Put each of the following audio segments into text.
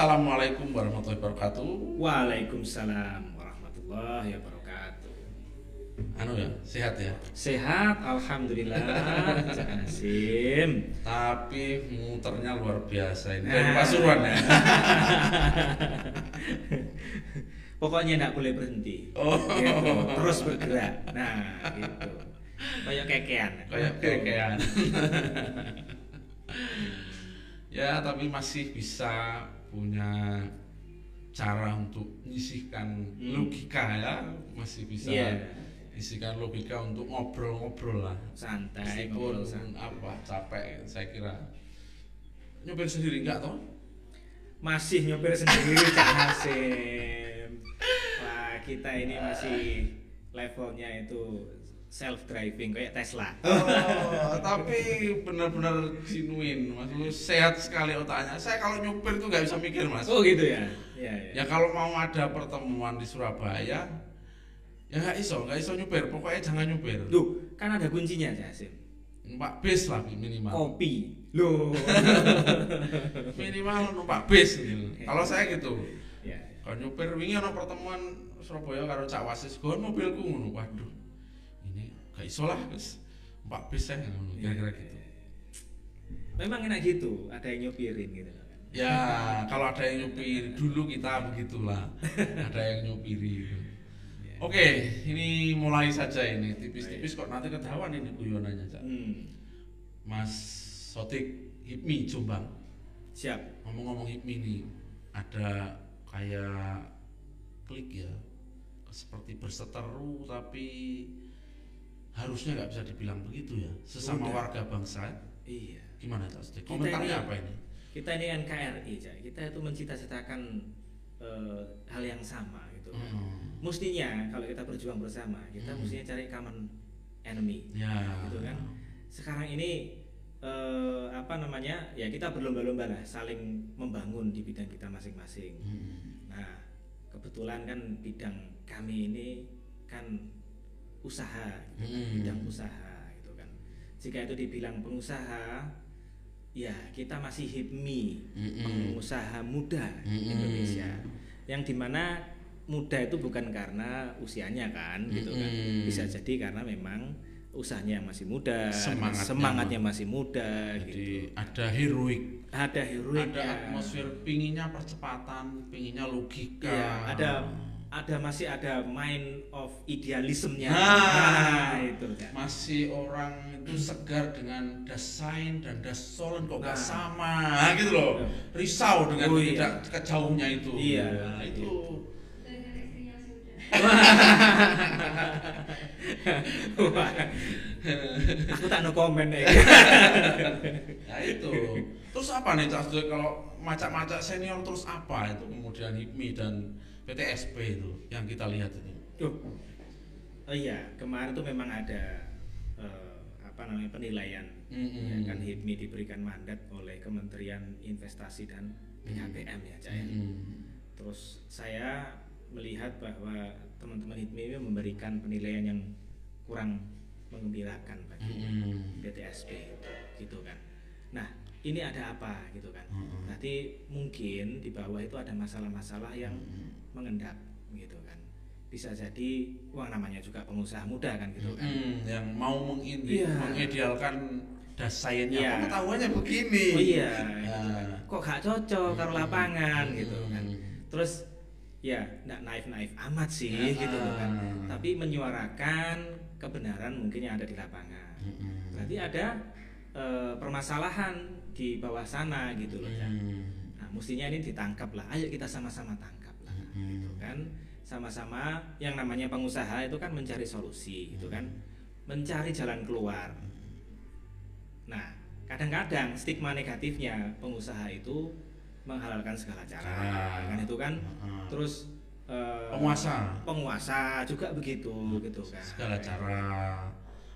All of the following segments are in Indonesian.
Assalamualaikum warahmatullahi wabarakatuh. Waalaikumsalam warahmatullahi wabarakatuh. Anu ya, sehat ya. Sehat, alhamdulillah. Jasim. Tapi muternya luar biasa ini. Dari Pasuruan ya. Pokoknya tidak boleh berhenti. Oh. Gitu. Terus bergerak. Nah, gitu. Kayak kekean. Kayak kekean. ya, tapi masih bisa punya cara untuk menyisihkan Hmm. logika ya, masih bisa Iya. isikan logika untuk ngobrol-ngobrol lah. Santai, Meskipun ngobrol santai. apa capek saya kira nyopir sendiri enggak toh? Masih nyopir sendiri Cak Hasim. Wah, kita ini masih levelnya itu self driving kayak Tesla. Oh, tapi benar-benar genuine, mas. Lu sehat sekali otaknya. Saya kalau nyupir tuh nggak bisa mikir, mas. Oh gitu ya. Iya, iya. Ya kalau mau ada pertemuan di Surabaya, ya nggak iso, nggak iso nyupir. Pokoknya jangan nyupir. Duh, kan ada kuncinya Cak Hasim. Numpak bis lah minimal. Kopi. Loh. Minimal numpak bis. gitu. Kalau saya gitu. ya. Kalau nyupir wingi ana pertemuan Surabaya karo Cak Wasis, gon mobilku ngono. Waduh. Ini gak iso lah. Numpak bis saya ngono, kira-kira gitu. Memang enak gitu, ada yang nyopirin gitu kan. Ya, kalau ada yang nyupir dulu kita begitulah. ada yang nyupiri. gitu. Oke, ini mulai saja ini tipis-tipis kok nanti ketahuan ini guyonannya, Cak. Hmm. Mas Sotik Hipmi Jombang. Siap. Ngomong-ngomong Hipmi nih, ada kayak klik ya. Seperti berseteru tapi harusnya nggak bisa dibilang begitu ya. Sesama Udah. warga bangsa. Iya. Gimana Cak Komentarnya ini- apa ini? Kita ini NKRI, Cak. Kita itu mencita-citakan eh, hal yang sama gitu. kan. Hmm. Mestinya kalau kita berjuang bersama, kita Hmm. mestinya cari common enemy. Ya. Gitu kan. Sekarang ini eh, apa namanya? Ya kita berlomba-lomba lah saling membangun di bidang kita masing-masing. Hmm. Nah, kebetulan kan bidang kami ini kan usaha, gitu kan, Hmm. bidang usaha gitu kan. Jika itu dibilang pengusaha, ya kita masih HIPMI, Hmm. pengusaha muda Hmm. Indonesia. Yang di mana muda itu bukan karena usianya kan, gitu kan. Hmm. Bisa jadi karena memang usahanya yang masih muda, Semangatnya. semangatnya masih muda, Jadi gitu. ada heroik, Ada heroiknya. ada atmosfer pinginnya percepatan, pinginnya logika. Iya, ada ada masih ada mind of idealismenya. Nah, itu kan. masih orang itu segar dengan desain dan dasolen kok gak Nah. sama gitu loh. Risau dengan Oh, tidak iya. kejauhnya itu. Iya, Nah, itu. Wah, aku tak no komen ya. Nah itu. Terus apa nih Cak kalau macak-macak senior terus apa itu kemudian HIPMI dan PTSP itu yang kita lihat itu. Duh. Oh iya, kemarin tuh memang ada eh, apa namanya penilaian. Mm-mm. Ya kan HIPMI diberikan mandat oleh Kementerian Investasi dan ya, Cak. ya. Mm-mm. Terus saya melihat bahwa teman-teman HIPMI memberikan penilaian yang kurang mengembirakan bagi Mm-mm. BTSP gitu kan. Nah, ini ada apa gitu kan. Mm-mm. Berarti mungkin di bawah itu ada masalah-masalah yang Mm-mm. Mengendap gitu kan. Bisa jadi uang namanya juga pengusaha muda kan gitu kan. Mm, yang mau mengindi, Iya. mengidealkan desainnya Iya. pengetahuannya begini. Oh iya, gitu Ya. kan. Kok gak cocok karo lapangan Mm-mm. gitu kan. Terus ya nggak naif-naif amat sih Ah. gitu kan. Tapi menyuarakan kebenaran mungkin yang ada di lapangan. Mm-mm. Berarti ada eh, permasalahan di bawah sana gitu loh ya. Mm. Nah, mestinya ini ditangkap lah. Ayo kita sama-sama tangkap Hmm. gitu kan. Sama-sama yang namanya pengusaha itu kan mencari solusi, gitu kan. Mencari jalan keluar. Nah, kadang-kadang stigma negatifnya pengusaha itu menghalalkan segala cara, Cara. kan itu kan. Heeh. Terus eh, Penguasa. penguasa juga begitu, gitu kan. segala cara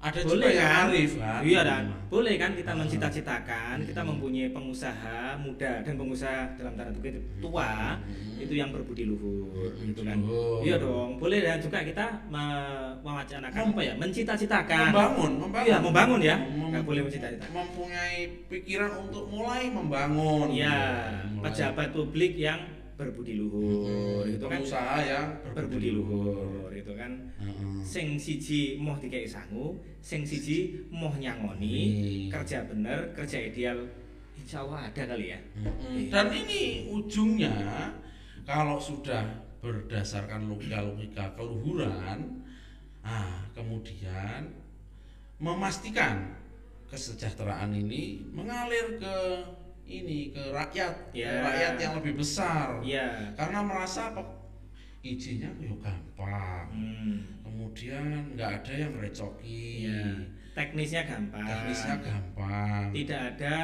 ada juga boleh yang kan? arif kan Iya dan boleh kan kita mencita-citakan kita Hmm. mempunyai pengusaha muda dan pengusaha dalam tanda kutip tua Hmm. itu yang berbudi luhur Hmm, gitu kan. luhur. Iya dong, boleh dan juga kita me- mewacanakan Mem- apa ya? Mencita-citakan. membangun membangun Iya, membangun ya. Mem- Nggak boleh mencita-citakan. mempunyai pikiran untuk mulai membangun Iya, Mulai. pejabat publik yang berbudi luhur Hmm, itu kan pengusaha yang berbudi luhur itu kan Heeh. sing siji moh dikei sangu, sing siji moh nyangoni, Hmm. kerja bener, kerja ideal, insya Allah ada kali ya. Mm-mm. Dan ini ujungnya kalau sudah berdasarkan logika-logika keluhuran, ah kemudian memastikan kesejahteraan ini mengalir ke ini ke rakyat, ke Ya. rakyat yang lebih besar. Iya. Karena merasa izinnya yo gampang. Hmm. Kemudian nggak ada yang recoki. Iya. Teknisnya gampang. Teknisnya gampang. Tidak ada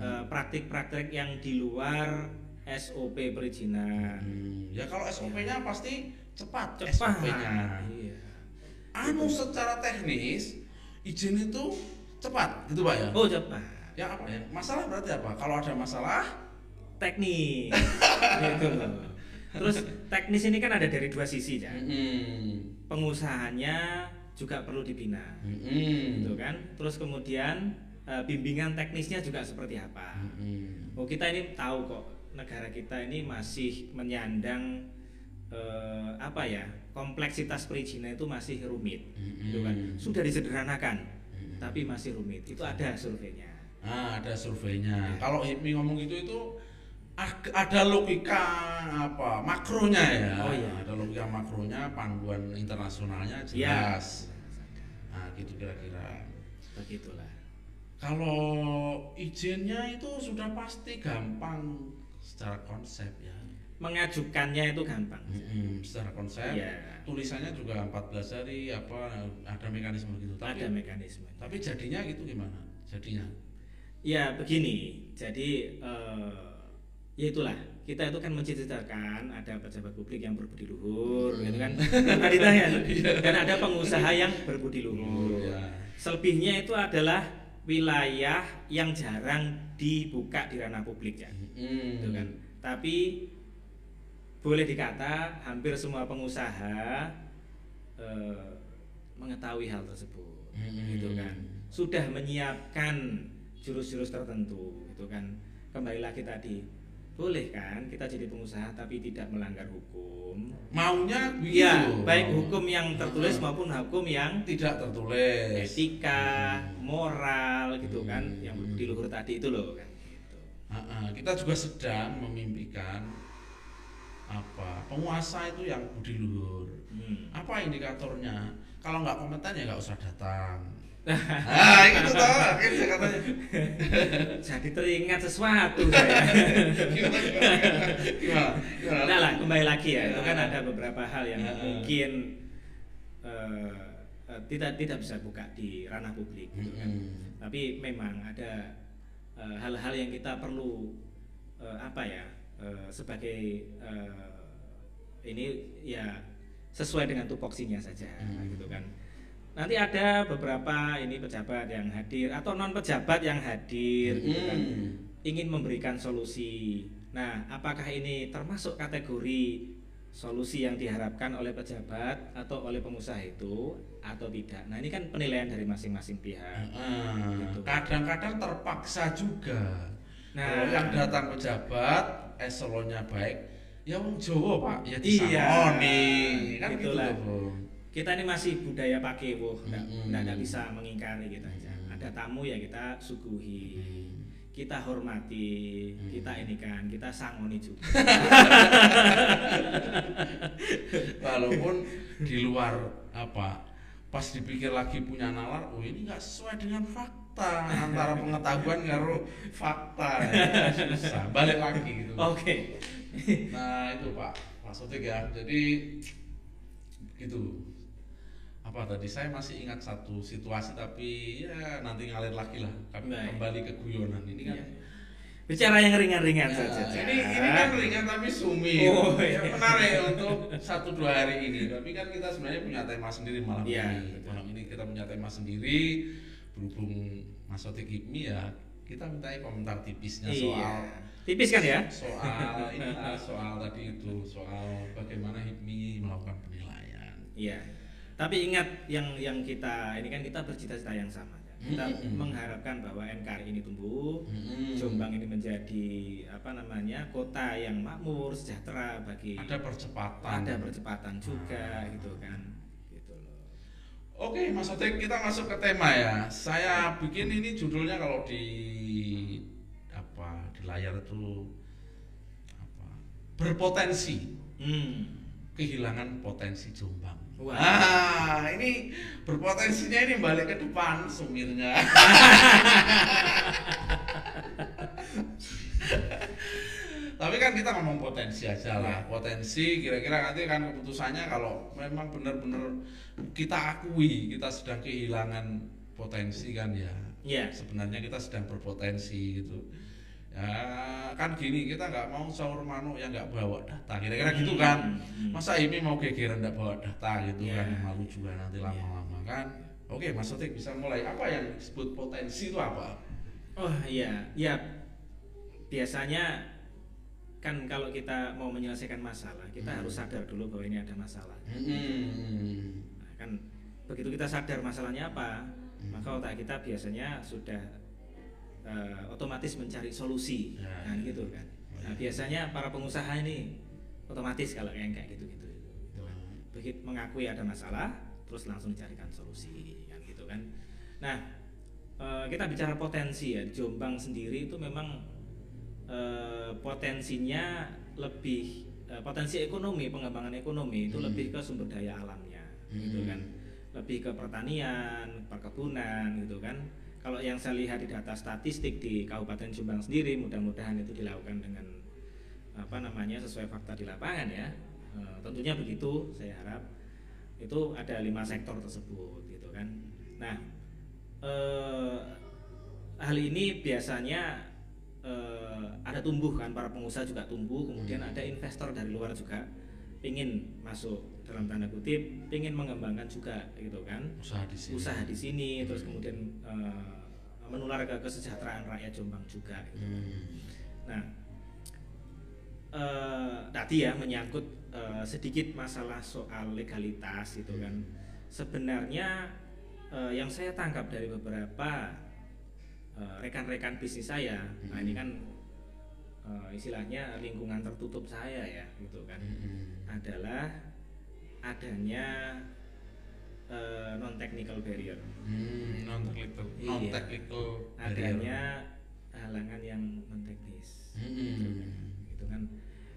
eh, praktik-praktik yang di luar SOP perizinan. Hmm, ya kalau SOP-nya pasti cepat, Cepat. SOP-nya. Iya. Anu secara teknis izin itu cepat, gitu Pak ya? Oh cepat. Ya apa ya? Masalah berarti apa? Kalau ada masalah, Teknis. gitu. Terus teknis ini kan ada dari dua sisi ya. mm-mm, Pengusahanya juga perlu dibina. mm-mm, gitu kan terus kemudian eh, bimbingan teknisnya juga seperti apa mm-mm, oh kita ini tahu kok negara kita ini masih menyandang eh, apa ya kompleksitas perizinan itu masih rumit gitu kan sudah disederhanakan Mm-mm. tapi masih rumit itu ada surveinya Nah, ada surveinya. Ya. Kalau HIPMI ngomong gitu itu ada logika apa makronya ya. Oh, iya. Ada logika makronya, panduan internasionalnya ya jelas. Nah, gitu kira-kira. begitulah Kalau izinnya itu sudah pasti gampang secara konsep ya. mengajukannya itu gampang Mm-mm, secara konsep Iya. tulisannya juga 14 hari apa ada mekanisme gitu. Tapi ada mekanisme tapi jadinya gitu gimana? Jadinya. Ya begini, jadi eh, ya itulah kita itu kan mencita-citakan ada pejabat publik yang berbudi luhur, gitu kan? Tadi ditanya, dan ada pengusaha yang berbudi luhur. ya. Selebihnya itu adalah wilayah yang jarang dibuka di ranah publik ya, Mm. gitu kan? Tapi boleh dikata hampir semua pengusaha eh, mengetahui hal tersebut, Hmm. gitu kan? Sudah menyiapkan jurus-jurus tertentu itu kan kembali lagi tadi boleh kan kita jadi pengusaha tapi tidak melanggar hukum Maunya Iya, begitu. baik hukum yang tertulis Hmm. maupun hukum yang tidak tertulis. etika, moral gitu kan, Hmm. yang di luhur tadi itu loh kan. Gitu. Kita juga sedang memimpikan apa penguasa itu yang budi luhur. Hmm. Apa indikatornya? Kalau nggak kompeten ya nggak usah datang. Ah, itu toh, gitu katanya. Jadi teringat sesuatu saya. Gimana? Gimana? Gimana? Gimana? Nah lah kembali lagi ya, itu kan Ya. ada beberapa hal yang Ya. mungkin eh, eh, tidak tidak bisa buka di ranah publik gitu kan. Tapi memang ada eh, hal-hal yang kita perlu apa ya sebagai ini ya sesuai dengan tupoksinya saja Hmm. gitu kan. Nanti ada beberapa ini pejabat yang hadir atau non pejabat yang hadir gitu kan Mm. ingin memberikan solusi. Nah, apakah ini termasuk kategori solusi yang diharapkan oleh pejabat atau oleh pengusaha itu atau tidak? Nah, ini kan penilaian dari masing-masing pihak. Ah, Gitu. Kadang-kadang terpaksa juga. Nah. Yang datang pejabat, eselonnya baik, ya wong Jawa pak, ya Iya. disangoni, kan gitu Itulah. loh. Kita ini masih budaya pakai wuh, nggak nggak bisa mengingkari gitu aja. Mm. Ada tamu ya kita suguhi, Hmm. kita hormati, Mm. kita ini kan, kita sangoni juga. Walaupun di luar apa, pas dipikir lagi punya nalar, oh ini nggak sesuai dengan fakta antara pengetahuan karo fakta, ya, susah. Balik lagi gitu. Oke. Nah itu Pak, Sotik ya. Jadi gitu. Apa tadi saya masih ingat satu situasi tapi ya nanti ngalir lagi lah. Kami Baik. kembali ke guyonan ini kan. Iya. Bicara yang ringan-ringan Ya, saja. ini ini kan ringan tapi sumi. Oh, Ya, iya. menarik untuk satu dua hari ini. Tapi kan kita sebenarnya punya tema sendiri malam Iya, ini. betul. Malam ini kita punya tema sendiri berhubung Mas Otik Hipmi ya kita minta komentar tipisnya soal Iya. Tipis kan ya? soal inilah soal tadi itu soal bagaimana Hipmi melakukan penilaian. Iya. Tapi ingat yang yang kita ini kan kita bercita-cita yang sama. ya. Kita Mm-mm. mengharapkan bahwa NKRI ini tumbuh, Mm-mm. Jombang ini menjadi apa namanya kota yang makmur, sejahtera bagi ada percepatan. ada percepatan juga gitu kan. Gitu loh. Oke, Mas Otek, kita masuk ke tema ya. Saya bikin ini judulnya kalau di apa di layar itu apa berpotensi Hmm. kehilangan potensi Jombang. Wah. Ah, ini berpotensinya ini balik ke depan sumirnya. Tapi kan kita ngomong potensi aja lah. Potensi kira-kira nanti kan keputusannya kalau memang benar-benar kita akui kita sedang kehilangan potensi kan ya. Iya. Sebenarnya kita sedang berpotensi gitu. Ya kan gini kita nggak mau sahur manuk yang nggak bawa data kira-kira gitu kan. Hmm. Masa ini mau gegeran nggak bawa data gitu Iya. kan malu juga nanti lama-lama kan. Oke Mas Otik bisa mulai apa yang disebut potensi itu apa? Oh iya, ya biasanya kan kalau kita mau menyelesaikan masalah, kita Hmm. harus sadar dulu bahwa ini ada masalah. Hmm. Nah, kan begitu kita sadar masalahnya apa, Hmm. maka otak kita biasanya sudah eh, otomatis mencari solusi, Ya, kan ya. gitu kan. Nah ya. biasanya para pengusaha ini otomatis kalau yang kayak gitu-gitu, gitu kan. begitu mengakui ada masalah, terus langsung dicarikan solusi, kan gitu kan. Nah eh, kita bicara potensi ya, Jombang sendiri itu memang eh, potensinya lebih eh, potensi ekonomi pengembangan ekonomi itu Hmm. lebih ke sumber daya alamnya gitu Hmm. kan lebih ke pertanian perkebunan gitu kan kalau yang saya lihat di data statistik di Kabupaten Jombang sendiri mudah-mudahan itu dilakukan dengan apa namanya sesuai fakta di lapangan ya. Eh, tentunya begitu saya harap itu ada lima sektor tersebut gitu kan. Nah eh, hal ini biasanya eh, ada tumbuh kan para pengusaha juga tumbuh kemudian Hmm. ada investor dari luar juga ingin masuk dalam tanda kutip ingin mengembangkan juga gitu kan Usaha di sini. usaha di sini terus Hmm. kemudian eh, menular ke kesejahteraan rakyat Jombang juga gitu. Hmm. Nah, eh, tadi ya menyangkut eh, sedikit masalah soal legalitas gitu kan. Sebenarnya eh, yang saya tangkap dari beberapa rekan-rekan bisnis saya, nah ini kan eh, istilahnya lingkungan tertutup saya ya gitu kan, Hmm. adalah adanya non technical barrier, Hmm, non technical, Iya. non technical adanya halangan yang non teknis. Hmm. gitu kan.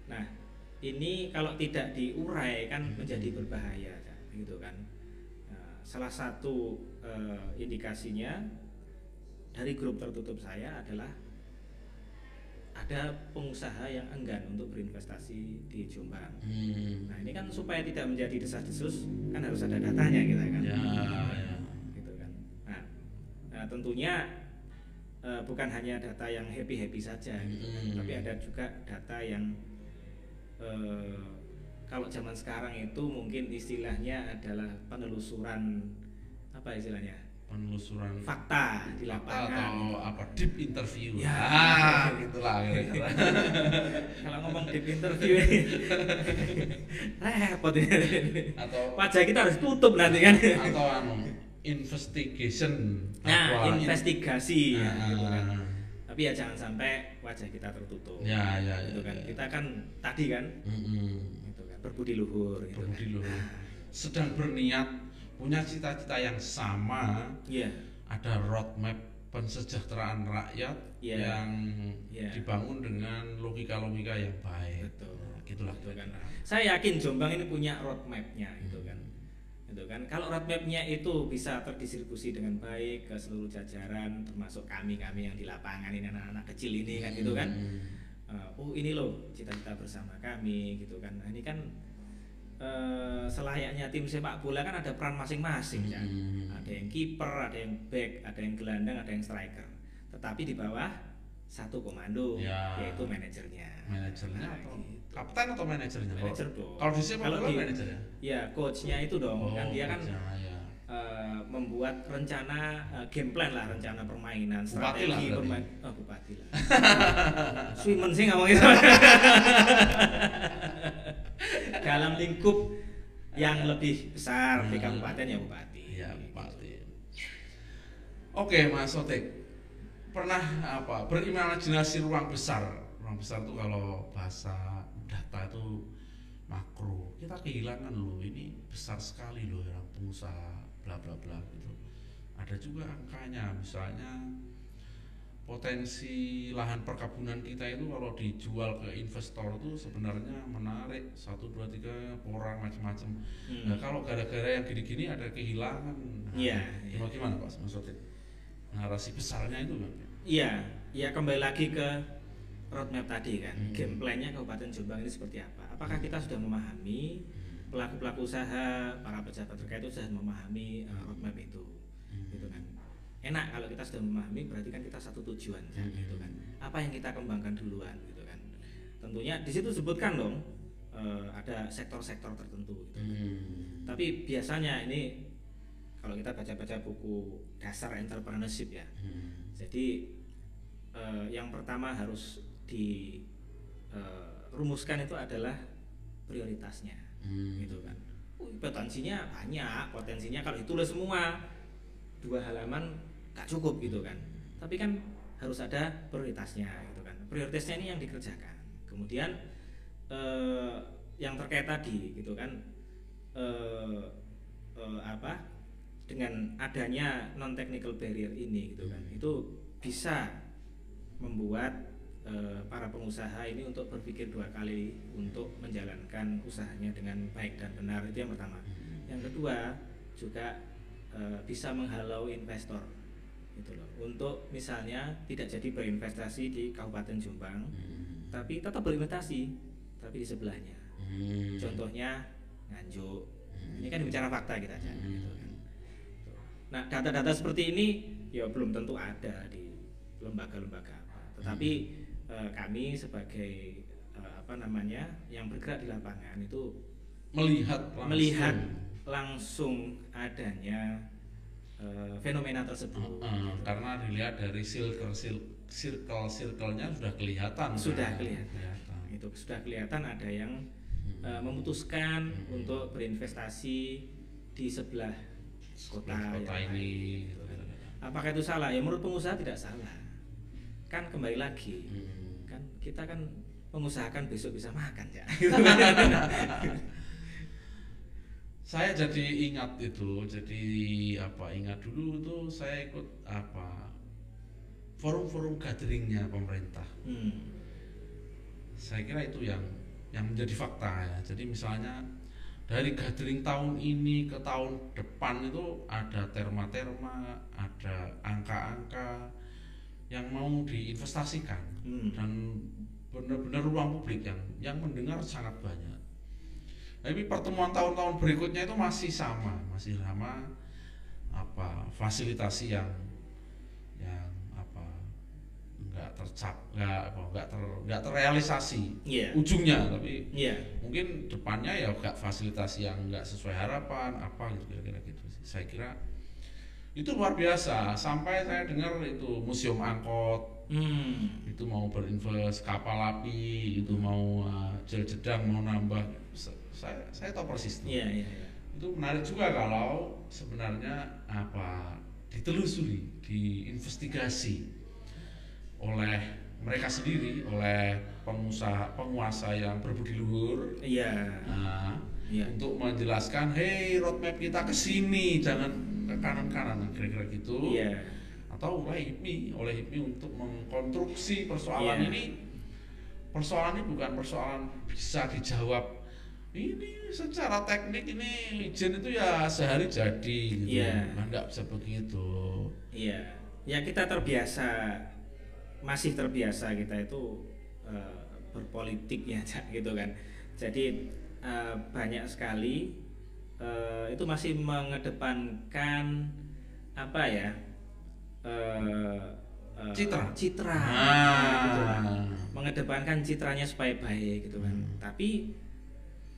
Nah, ini kalau tidak diurai kan Hmm. menjadi berbahaya gitu kan. Nah, salah satu eh, indikasinya dari grup tertutup saya adalah ada pengusaha yang enggan untuk berinvestasi di Jombang. Hmm. Nah, ini kan supaya tidak menjadi desas-desus kan harus ada datanya kita kan. Ya, ya. Gitu kan. Nah, nah, tentunya eh, bukan hanya data yang happy-happy saja gitu kan. Hmm. tapi ada juga data yang eh, kalau zaman sekarang itu mungkin istilahnya adalah penelusuran apa istilahnya penelusuran fakta di lapangan atau apa deep interview. Ya. Ah, gitulah kalau ngomong di interview repot ini atau wajah kita harus tutup nanti kan atau anu investigation nah apa, investigasi ya, Ah, gitu kan. ah. tapi ya jangan sampai wajah kita tertutup Ya, ya, gitu ya, kan ya. kita kan tadi kan Mm-mm. gitu kan berbudi luhur gitu Berbudi kan. luhur. sedang berniat punya cita-cita yang sama iya ada roadmap pensejahteraan rakyat Iya. yang Iya. dibangun dengan logika-logika yang baik. Betul. Nah, gitulah Betul kan. saya yakin Jombang ini punya roadmapnya gitu kan gitu kan kalau roadmapnya itu bisa terdistribusi dengan baik ke seluruh jajaran termasuk kami kami yang di lapangan ini anak-anak kecil ini kan gitu kan Hmm. Uh, oh ini loh cita-cita bersama kami gitu kan nah, ini kan eh, selayaknya tim sepak bola kan ada peran masing-masing ya Hmm. ada yang kiper ada yang back ada yang gelandang ada yang striker tetapi di bawah satu komando Ya. yaitu manajernya. manajernya Nah, atau gitu. kapten atau manajernya Manajer dong. kalau di sepak bola di- manajer ya Ya, coachnya itu dong, kan dia kan ya. eh, membuat rencana eh, game plan lah, rencana permainan, Bupati strategi lah berarti. permain. Oh, bupati lah. Swimen sih ngomong gitu. Dalam lingkup yang lebih besar di Hmm. kabupaten ya bupati. Iya, bupati. Oke, Mas Sotik. Pernah apa? Berimajinasi ruang besar. Ruang besar itu kalau bahasa data itu makro. Kita kehilangan loh. Ini besar sekali loh orang pengusaha bla bla bla gitu. Ada juga angkanya, misalnya potensi lahan perkebunan kita itu kalau dijual ke investor itu sebenarnya menarik satu dua tiga orang macam-macam Hmm. Nah kalau gara-gara yang gini-gini ada kehilangan. Nah, Iya, Gimana, Pak maksudnya? Narasi besarnya itu kan? Iya, ya kembali lagi ke roadmap tadi kan, Hmm. game plan-nya Kabupaten Jombang ini seperti apa? Apakah kita sudah memahami pelaku-pelaku usaha, para pejabat terkait itu sudah memahami uh, roadmap itu, Hmm. Enak kalau kita sudah memahami, berarti kan kita satu tujuan, kan, Hmm. gitu kan? Apa yang kita kembangkan duluan, gitu kan? Tentunya di situ sebutkan dong, uh, ada sektor-sektor tertentu. Gitu. Hmm. Tapi biasanya ini kalau kita baca-baca buku dasar entrepreneurship ya, Hmm. jadi eh, yang pertama harus dirumuskan itu adalah prioritasnya, Hmm. gitu kan. Potensinya banyak, potensinya kalau ditulis semua dua halaman gak cukup gitu kan. Tapi kan harus ada prioritasnya gitu kan. Prioritasnya ini yang dikerjakan. Kemudian eh, yang terkait tadi gitu kan eh, eh, apa dengan adanya non technical barrier ini gitu kan itu bisa membuat eh, para pengusaha ini untuk berpikir dua kali untuk menjalankan usahanya dengan baik dan benar itu yang pertama yang kedua juga eh, bisa menghalau investor gitu loh untuk misalnya tidak jadi berinvestasi di Kabupaten Jombang Hmm. tapi tetap berinvestasi tapi di sebelahnya Hmm. contohnya Nganjuk ini kan bicara fakta kita aja Hmm. gitu kan. nah data-data seperti ini ya belum tentu ada di lembaga-lembaga apa tetapi eh, kami sebagai eh, apa namanya yang bergerak di lapangan itu melihat langsung. melihat langsung adanya eh, fenomena tersebut Uh, uh, karena dilihat dari circle circle circle-nya sudah kelihatan. Sudah kan? kelihatan. itu sudah kelihatan ada yang Hmm. eh, memutuskan Hmm. untuk berinvestasi di sebelah kota, Sebelah kota ini, gitu kan. kan. Apakah itu salah? Ya menurut pengusaha tidak salah. Kan kembali lagi, Hmm. kan kita kan mengusahakan besok bisa makan ya. Saya jadi ingat itu, jadi apa? Ingat dulu tuh saya ikut apa? Forum-forum gatheringnya pemerintah. Hmm. Saya kira itu yang yang menjadi fakta ya. Jadi misalnya dari gathering tahun ini ke tahun depan itu ada terma-terma, ada angka-angka yang mau diinvestasikan Hmm. dan benar-benar ruang publik yang yang mendengar sangat banyak. Tapi pertemuan tahun-tahun berikutnya itu masih sama, masih sama apa fasilitasi yang yang apa nggak tercap nggak apa nggak ter nggak terrealisasi Iya. ujungnya tapi Iya. mungkin depannya ya nggak fasilitasi yang nggak sesuai harapan apa gitu kira-kira gitu sih saya kira itu luar biasa sampai saya dengar itu museum angkot Hmm. itu mau berinvest kapal api itu mau uh, jel jedang mau nambah saya saya tahu persis tuh. Iya, iya, iya. itu menarik juga kalau sebenarnya apa ditelusuri diinvestigasi oleh mereka sendiri oleh pengusaha penguasa yang berbudi luhur Iya. nah, untuk menjelaskan hey roadmap kita ke sini jangan ke kanan kanan kira-kira gitu Iya. atau oleh HIPMI oleh HIPMI untuk mengkonstruksi persoalan Iya. ini persoalan ini bukan persoalan bisa dijawab ini secara teknik ini izin itu ya sehari jadi gitu Iya. Nah, nggak bisa begitu Iya, ya kita terbiasa, masih terbiasa kita itu eh, berpolitik ya, gitu kan. Jadi eh, banyak sekali eh, itu masih mengedepankan apa ya, eh, eh, Citra. citra Ah. gitu lah. mengedepankan citranya supaya baik gitu kan Hmm. tapi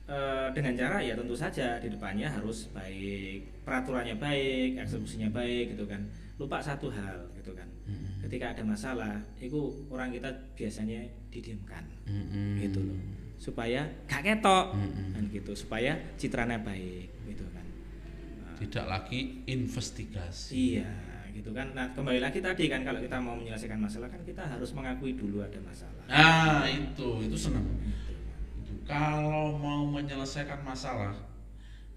eh, dengan cara ya tentu saja di depannya harus baik peraturannya baik eksekusinya baik gitu kan lupa satu hal gitu kan Mm-mm. ketika ada masalah itu orang kita biasanya didiamkan Mm-mm. gitu loh supaya gak ketok Mm-mm. kan gitu supaya citranya baik gitu kan Nah, Tidak lagi investigasi. iya gitu kan nah kembali lagi tadi kan kalau kita mau menyelesaikan masalah kan kita harus mengakui dulu ada masalah Nah, itu itu senang. Kalau mau menyelesaikan masalah,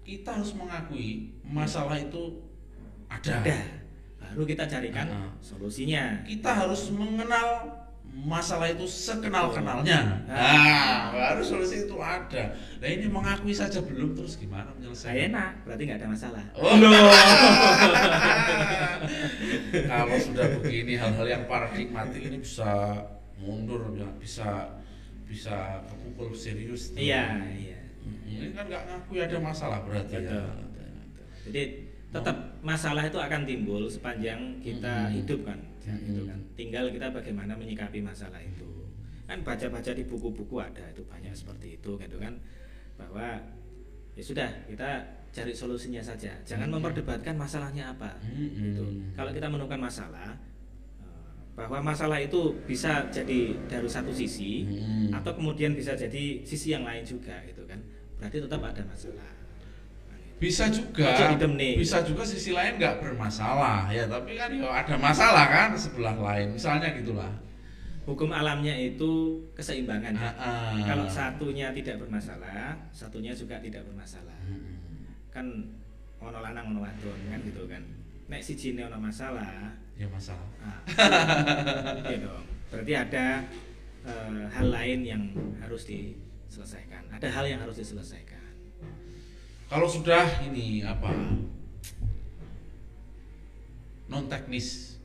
kita harus mengakui masalah itu ada. ada baru kita carikan Ah. solusinya Kita harus mengenal masalah itu sekenal-kenalnya. Ah. Nah, baru solusi itu ada. Nah, ini mengakui saja belum terus gimana menyelesaikan? enak berarti nggak ada masalah Oh. Kalau sudah begini hal-hal yang paradigmatik ini bisa mundur bisa bisa kepukul serius. tuh. iya iya Ini kan nggak ngakui ada masalah berarti Betul, ya. betul, betul. Jadi tetap masalah itu akan timbul sepanjang kita Mm-mm. hidup kan, ya, gitu kan. Tinggal kita bagaimana menyikapi masalah itu. Kan baca-baca di buku-buku ada itu banyak seperti itu gitu kan. Bahwa ya sudah kita cari solusinya saja. Jangan Mm. memperdebatkan masalahnya apa. Mm-mm. Gitu. Kalau kita menemukan masalah bahwa masalah itu bisa jadi dari satu sisi Mm-mm. atau kemudian bisa jadi sisi yang lain juga gitu kan. Berarti tetap ada masalah. Bisa juga bisa juga sisi lain nggak bermasalah ya tapi kan ya ada masalah kan sebelah lain misalnya gitulah. Hukum alamnya itu keseimbangan ya. Ah, kalau satunya tidak bermasalah satunya juga tidak bermasalah. Mm-mm. kan ono lanang ono wadon kan gitu kan. Nek si jine ono masalah ya masalah ah, iya dong. Berarti ada eh, hal lain yang harus diselesaikan. Ada hal yang harus diselesaikan. Kalau sudah ini apa? Non teknis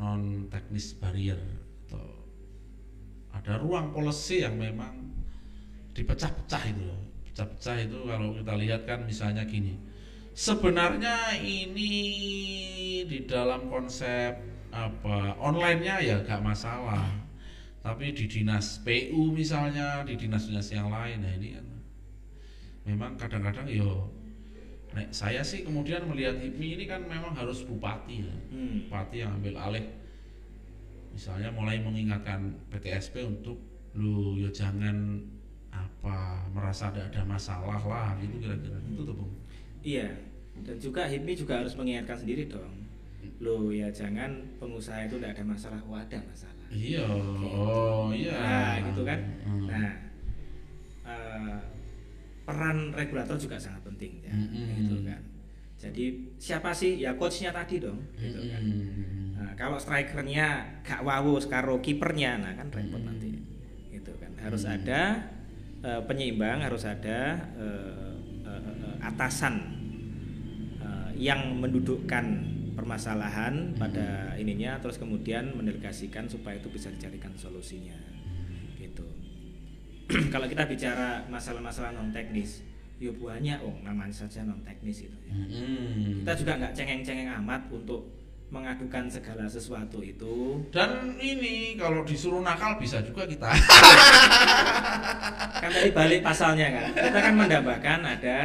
non teknis barrier atau ada ruang policy yang memang dipecah-pecah itu. Pecah-pecah itu kalau kita lihat kan misalnya gini sebenarnya ini di dalam konsep apa onlinenya ya gak masalah. Tapi di dinas PU misalnya di dinas-dinas yang lain nah ini kan memang kadang-kadang yo nek saya sih kemudian melihat HIPMI ini kan memang harus bupati ya. Hmm. bupati yang ambil alih. Misalnya mulai mengingatkan PTSP untuk lu ya jangan apa merasa ada ada masalah lah gitu kira-kira. Itu tuh bung Iya, dan juga HIPMI juga harus mengingatkan sendiri dong. Loh ya jangan pengusaha itu tidak ada masalah, oh ada masalah. iya oh iya Nah, gitu kan. Hmm. Nah, eh, peran regulator juga sangat penting ya, Mm-mm. gitu kan. Jadi siapa sih ya coachnya tadi dong, gitu kan. Mm-mm. Nah, kalau strikernya gak wawu karo kipernya, nah kan repot Mm. nanti, gitu kan. Harus Mm. ada eh, penyeimbang, harus ada eh, atasan eh, yang mendudukkan permasalahan pada ininya, terus kemudian mendelegasikan supaya itu bisa dicarikan solusinya, gitu. kalau kita bicara masalah-masalah non teknis, ya banyak, oh namanya saja non teknis itu. Ya Mm-mm. kita juga nggak cengeng-cengeng amat untuk mengadukan segala sesuatu itu dan ini kalau disuruh nakal bisa juga kita kan tadi balik pasalnya kan kita kan mendambakan ada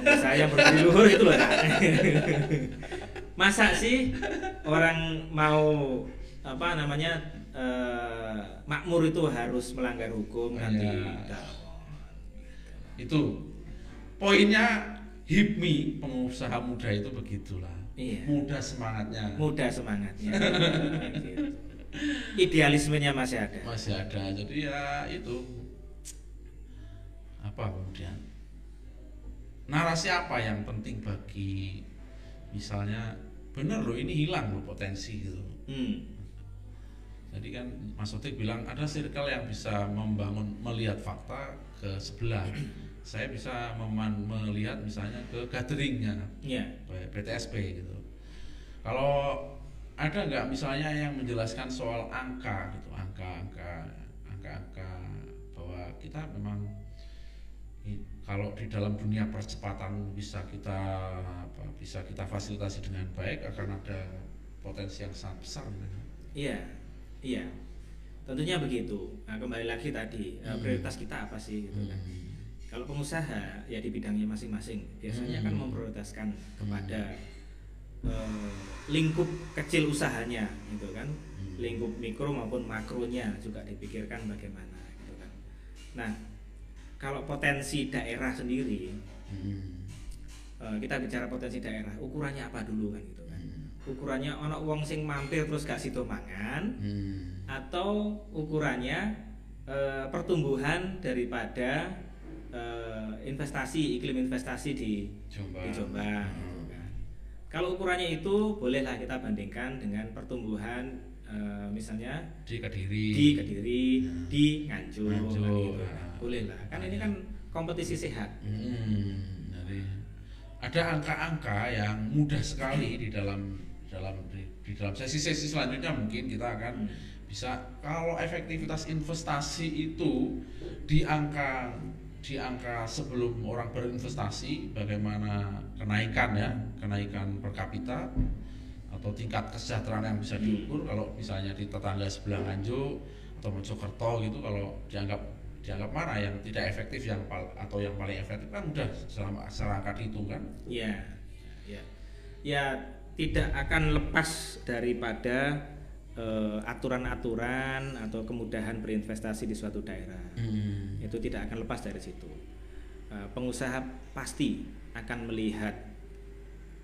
pengusaha yang berdiri luhur itu loh Kak. masa sih orang mau apa namanya eh, makmur itu harus melanggar hukum kan Iya. tidak itu poinnya HIPMI pengusaha muda itu begitulah. Iya. muda semangatnya. Muda semangatnya. Gitu. idealismenya masih ada. Masih ada. Jadi ya itu apa kemudian? Narasi apa yang penting bagi misalnya benar loh ini hilang loh potensi gitu. Hmm. jadi kan Mas Otik bilang ada circle yang bisa membangun melihat fakta ke sebelah saya bisa meman- melihat misalnya ke gatheringnya ya PTSP gitu. Kalau ada nggak misalnya yang menjelaskan soal angka gitu, angka-angka, angka-angka bahwa kita memang kalau di dalam dunia percepatan bisa kita apa, bisa kita fasilitasi dengan baik akan ada potensi yang sangat besar. gitu. Iya, iya. Tentunya begitu. Nah, kembali lagi tadi eh, Hmm. prioritas kita apa sih gitu kan. Hmm. Kalau pengusaha ya di bidangnya masing-masing biasanya kan Hmm. memprioritaskan kepada eh, lingkup kecil usahanya gitu kan. Hmm. Lingkup mikro maupun makronya juga dipikirkan bagaimana gitu kan. Nah, kalau potensi daerah sendiri Hmm. eh, kita bicara potensi daerah, ukurannya apa dulu kan gitu kan. Hmm. Ukurannya ono wong sing mampir terus gak sido mangan Hmm. atau ukurannya eh, pertumbuhan daripada eh, investasi iklim investasi di Jombang. di Jombang. Hmm. gitu kan. Kalau ukurannya itu bolehlah kita bandingkan dengan pertumbuhan eh, misalnya Di Kediri. di Kediri, di Nganjuk, Nganjuk, kan gitu. nah. bolehlah. Kan ini kan kompetisi sehat. Hmm, jadi ada angka-angka yang mudah sekali di dalam dalam di, di dalam sesi-sesi selanjutnya mungkin kita akan Hmm. bisa kalau efektivitas investasi itu di angka di angka sebelum orang berinvestasi bagaimana kenaikan ya kenaikan per kapita atau tingkat kesejahteraan yang bisa diukur. Kalau misalnya di tetangga sebelah Nganjuk atau Mojokerto gitu kalau dianggap dianggap mana yang tidak efektif yang atau yang paling efektif kan udah selama secara angka itu kan? Ya, ya, ya tidak akan lepas daripada eh, aturan-aturan atau kemudahan berinvestasi di suatu daerah. Itu tidak akan lepas dari situ. Eh, pengusaha pasti akan melihat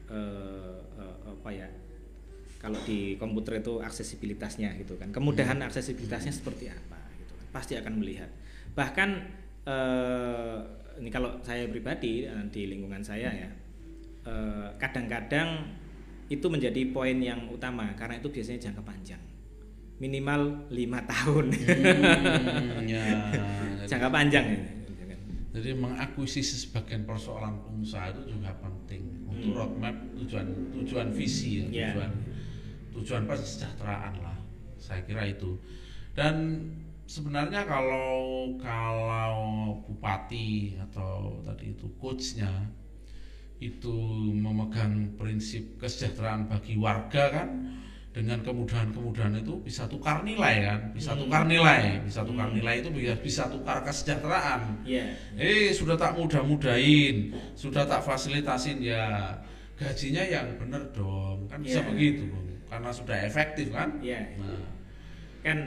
eh, eh, apa ya? Kalau di komputer itu aksesibilitasnya gitu kan, kemudahan aksesibilitasnya seperti apa gitu kan. Pasti akan melihat. Bahkan eh, ini kalau saya pribadi di lingkungan saya ya, eh, kadang-kadang itu menjadi poin yang utama karena itu biasanya jangka panjang minimal lima tahun Hmm, ya, jangka panjang ya. Jadi mengakuisisi sebagian persoalan pengusaha itu juga penting untuk Hmm. roadmap tujuan tujuan visi ya, Ya. tujuan tujuan kesejahteraan lah. Saya kira itu. Dan sebenarnya kalau kalau bupati atau tadi itu coachnya itu memegang prinsip kesejahteraan bagi warga kan dengan kemudahan-kemudahan itu bisa tukar nilai kan bisa Hmm. tukar nilai bisa tukar Hmm. nilai itu bisa bisa tukar kesejahteraan Iya. Eh sudah tak mudah-mudahin, sudah tak fasilitasin ya gajinya yang bener dong, kan bisa Iya. begitu Bung. karena sudah efektif kan? Iya. Nah, kan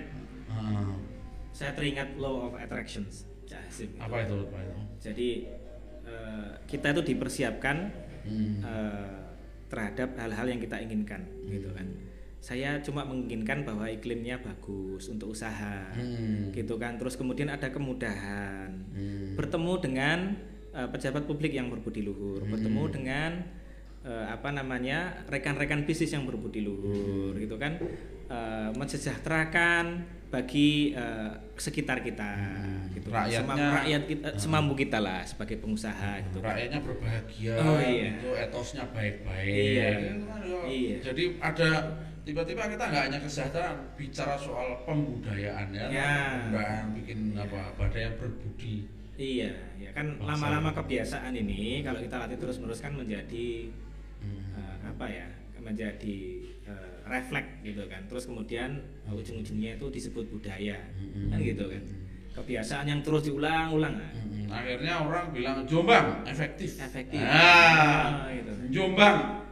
ah, saya teringat law of attractions apa itu Pak itu? jadi eh, kita itu dipersiapkan Hmm. eh, terhadap hal-hal yang kita inginkan gitu kan saya cuma menginginkan bahwa iklimnya bagus untuk usaha Hmm. gitu kan terus kemudian ada kemudahan Hmm. bertemu dengan eh, pejabat publik yang berbudi luhur Hmm. bertemu dengan eh, apa namanya rekan-rekan bisnis yang berbudi luhur Hmm. gitu kan Eh, mensejahterakan bagi eh, sekitar kita gitu kan. Hmm. Rakyatnya- Semampu rakyat kita Hmm. semampu kita lah sebagai pengusaha gitu kan Rakyatnya berbahagia, Oh, iya. itu etosnya baik-baik. Iya. Gitu kan, ya. Iya. Jadi ada tiba-tiba kita nggak hanya kesejahteraan, bicara soal pembudayaan ya, Ya. pembudayaan bikin apa, badai yang berbudi. Iya, ya kan lama-lama kebiasaan ini kalau kita latih terus-menerus kan menjadi Hmm. eh, apa ya? menjadi eh, refleks gitu kan. Terus kemudian eh, ujung-ujungnya itu disebut budaya. Hmm. Kan gitu kan. Kebiasaan yang terus diulang-ulang. nah. Hmm, akhirnya orang bilang Jombang efektif. Efektif. Ah, Ah, gitu. Jombang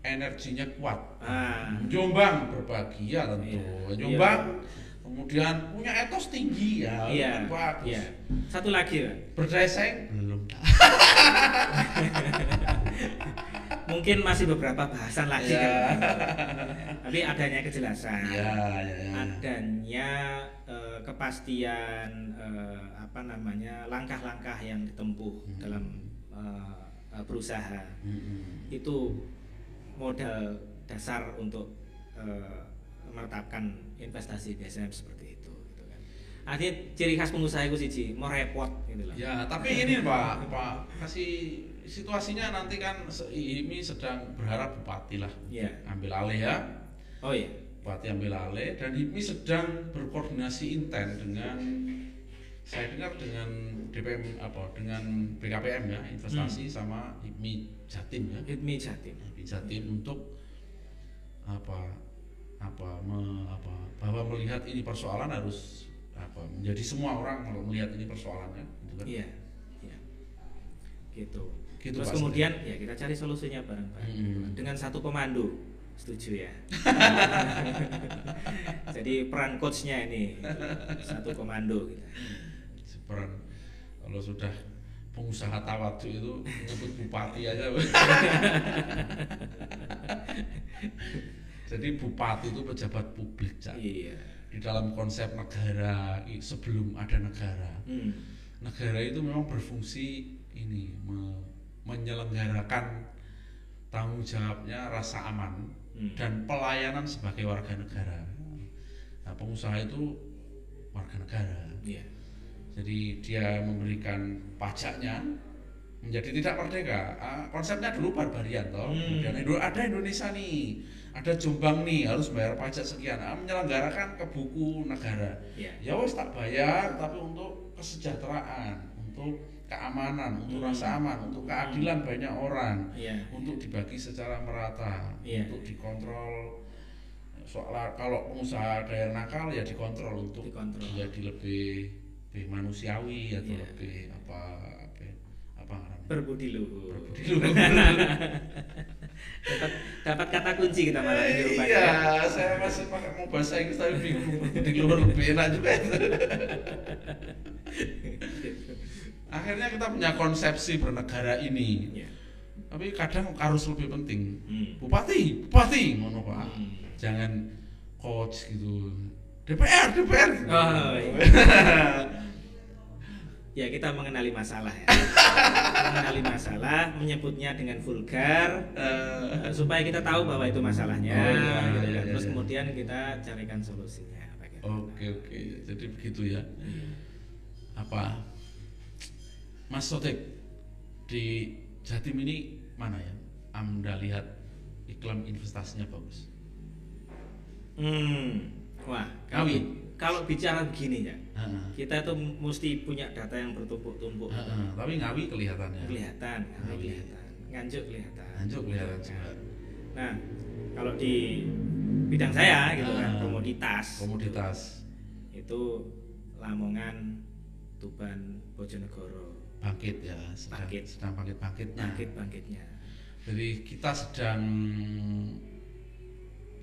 energinya kuat. Ah, Jombang berbahagia tentu. Iya. Jombang kemudian punya etos tinggi ya. iya. bagus. Iya. Satu lagi. Berdaya saing belum. mungkin masih beberapa bahasan lagi Iya. kan. Tapi adanya kejelasan. Iya, iya, iya. adanya eh, kepastian eh, apa namanya langkah-langkah yang ditempuh Hmm. dalam eh, berusaha Mm-mm. itu modal dasar untuk menetapkan investasi biasanya seperti itu gitu kan. Artinya ciri khas pengusaha itu siji mau repot gitu loh. Ya, tapi ini Pak, Pak kasih situasinya nanti kan ini sedang berharap bupati lah Iya. ambil alih ya. Oh iya. Bupati ambil alih dan IPMI sedang berkoordinasi intens dengan saya dengar dengan DPM apa dengan BKPM ya investasi sama IPMI Jatim ya Hidmi Jatim. IPMI Jatim untuk apa apa, me- apa bahwa melihat ini persoalan harus apa menjadi semua orang kalau melihat ini persoalannya gitu kan. Iya, iya. Gitu. Gitu, Terus kemudian ya kita cari solusinya bareng-bareng Hmm. dengan satu komando. Setuju ya. Jadi peran coachnya ini satu komando gitu. Peran kalau sudah pengusaha tawadu itu menyebut bupati aja. Jadi bupati itu pejabat publik, Cak. Iya. Di dalam konsep negara sebelum ada negara. Hmm. Negara itu memang berfungsi ini me- menyelenggarakan tanggung jawabnya rasa aman Hmm. dan pelayanan sebagai warga negara. Nah, pengusaha itu warga negara. Iya. Jadi dia memberikan pajaknya menjadi tidak merdeka. Ah, konsepnya dulu barbarian toh. Hmm. Kemudian ada Indonesia nih, ada Jombang nih harus bayar pajak sekian. Ah, menyelenggarakan ke buku negara. Iya. Ya wes tak bayar tapi untuk kesejahteraan, untuk keamanan, untuk Hmm. rasa aman, untuk keadilan banyak orang, Iya. untuk dibagi secara merata, Iya. untuk dikontrol soal kalau pengusaha yang nakal ya dikontrol untuk Dikontrol. jadi lebih lebih manusiawi atau Iya. lebih apa apa apa namanya Berbudi luhur. berbudi luhur. dapat dapat kata kunci kita malah ini rupanya. iya saya masih pakai mau bahasa Inggris tapi bingung berbudi luhur lebih enak juga itu akhirnya kita punya konsepsi bernegara ini Iya. tapi kadang harus lebih penting Hmm. bupati bupati ngono pak Hmm. jangan coach gitu DPR DPR gitu. Oh, iya. Ya kita mengenali masalah ya. mengenali masalah, menyebutnya dengan vulgar eh, supaya kita tahu bahwa itu masalahnya. Oh, iya, gitu iya, kan. iya, Terus iya. kemudian kita carikan solusinya. oke oke jadi begitu ya Iya. apa Mas Sotek di Jatim ini mana ya Anda lihat iklan investasinya bagus Hmm. Wah, Ngawi. Kalau bicara begini ya, Heeh. kita tuh mesti punya data yang bertumpuk-tumpuk. Heeh, tapi ngawi kelihatannya Kelihatan, Ngawi Ngawi. kelihatan, nganjuk kelihatan. Nganjuk kelihatan juga. kan. Nah, kalau di bidang saya gitu kan, Ah. komoditas. komoditas itu Lamongan, Tuban, Bojonegoro, bangkit ya sedang Bangkit. sedang bangkit bangkitnya bangkit bangkitnya. jadi kita sedang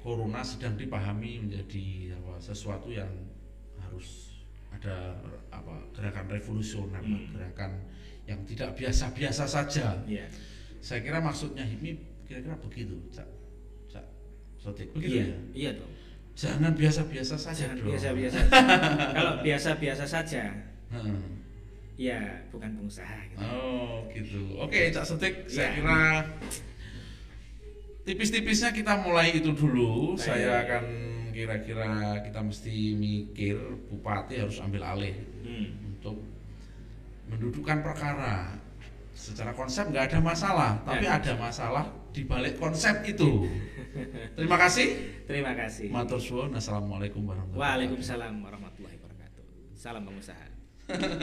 corona sedang dipahami menjadi apa sesuatu yang harus ada apa gerakan revolusioner Hmm. gerakan yang tidak biasa-biasa saja Iya. saya kira maksudnya HIPMI kira-kira begitu cak cak sotik begitu Iya, ya iya dong. jangan biasa-biasa saja Jangan dong biasa-biasa. Kalau biasa-biasa saja, Heeh. ya bukan pengusaha gitu. Oh gitu. Oke, Cak Setik, saya Ya. kira tipis-tipisnya kita mulai itu dulu. Baik. Saya akan kira-kira kita mesti mikir bupati harus ambil alih Hmm. untuk mendudukkan perkara. Secara konsep nggak ada masalah, tapi Ya. ada masalah di balik konsep itu. Terima kasih. Terima kasih. Matur suwun. Assalamualaikum warahmatullahi wabarakatuh. Waalaikumsalam warahmatullahi wabarakatuh. Salam pengusaha.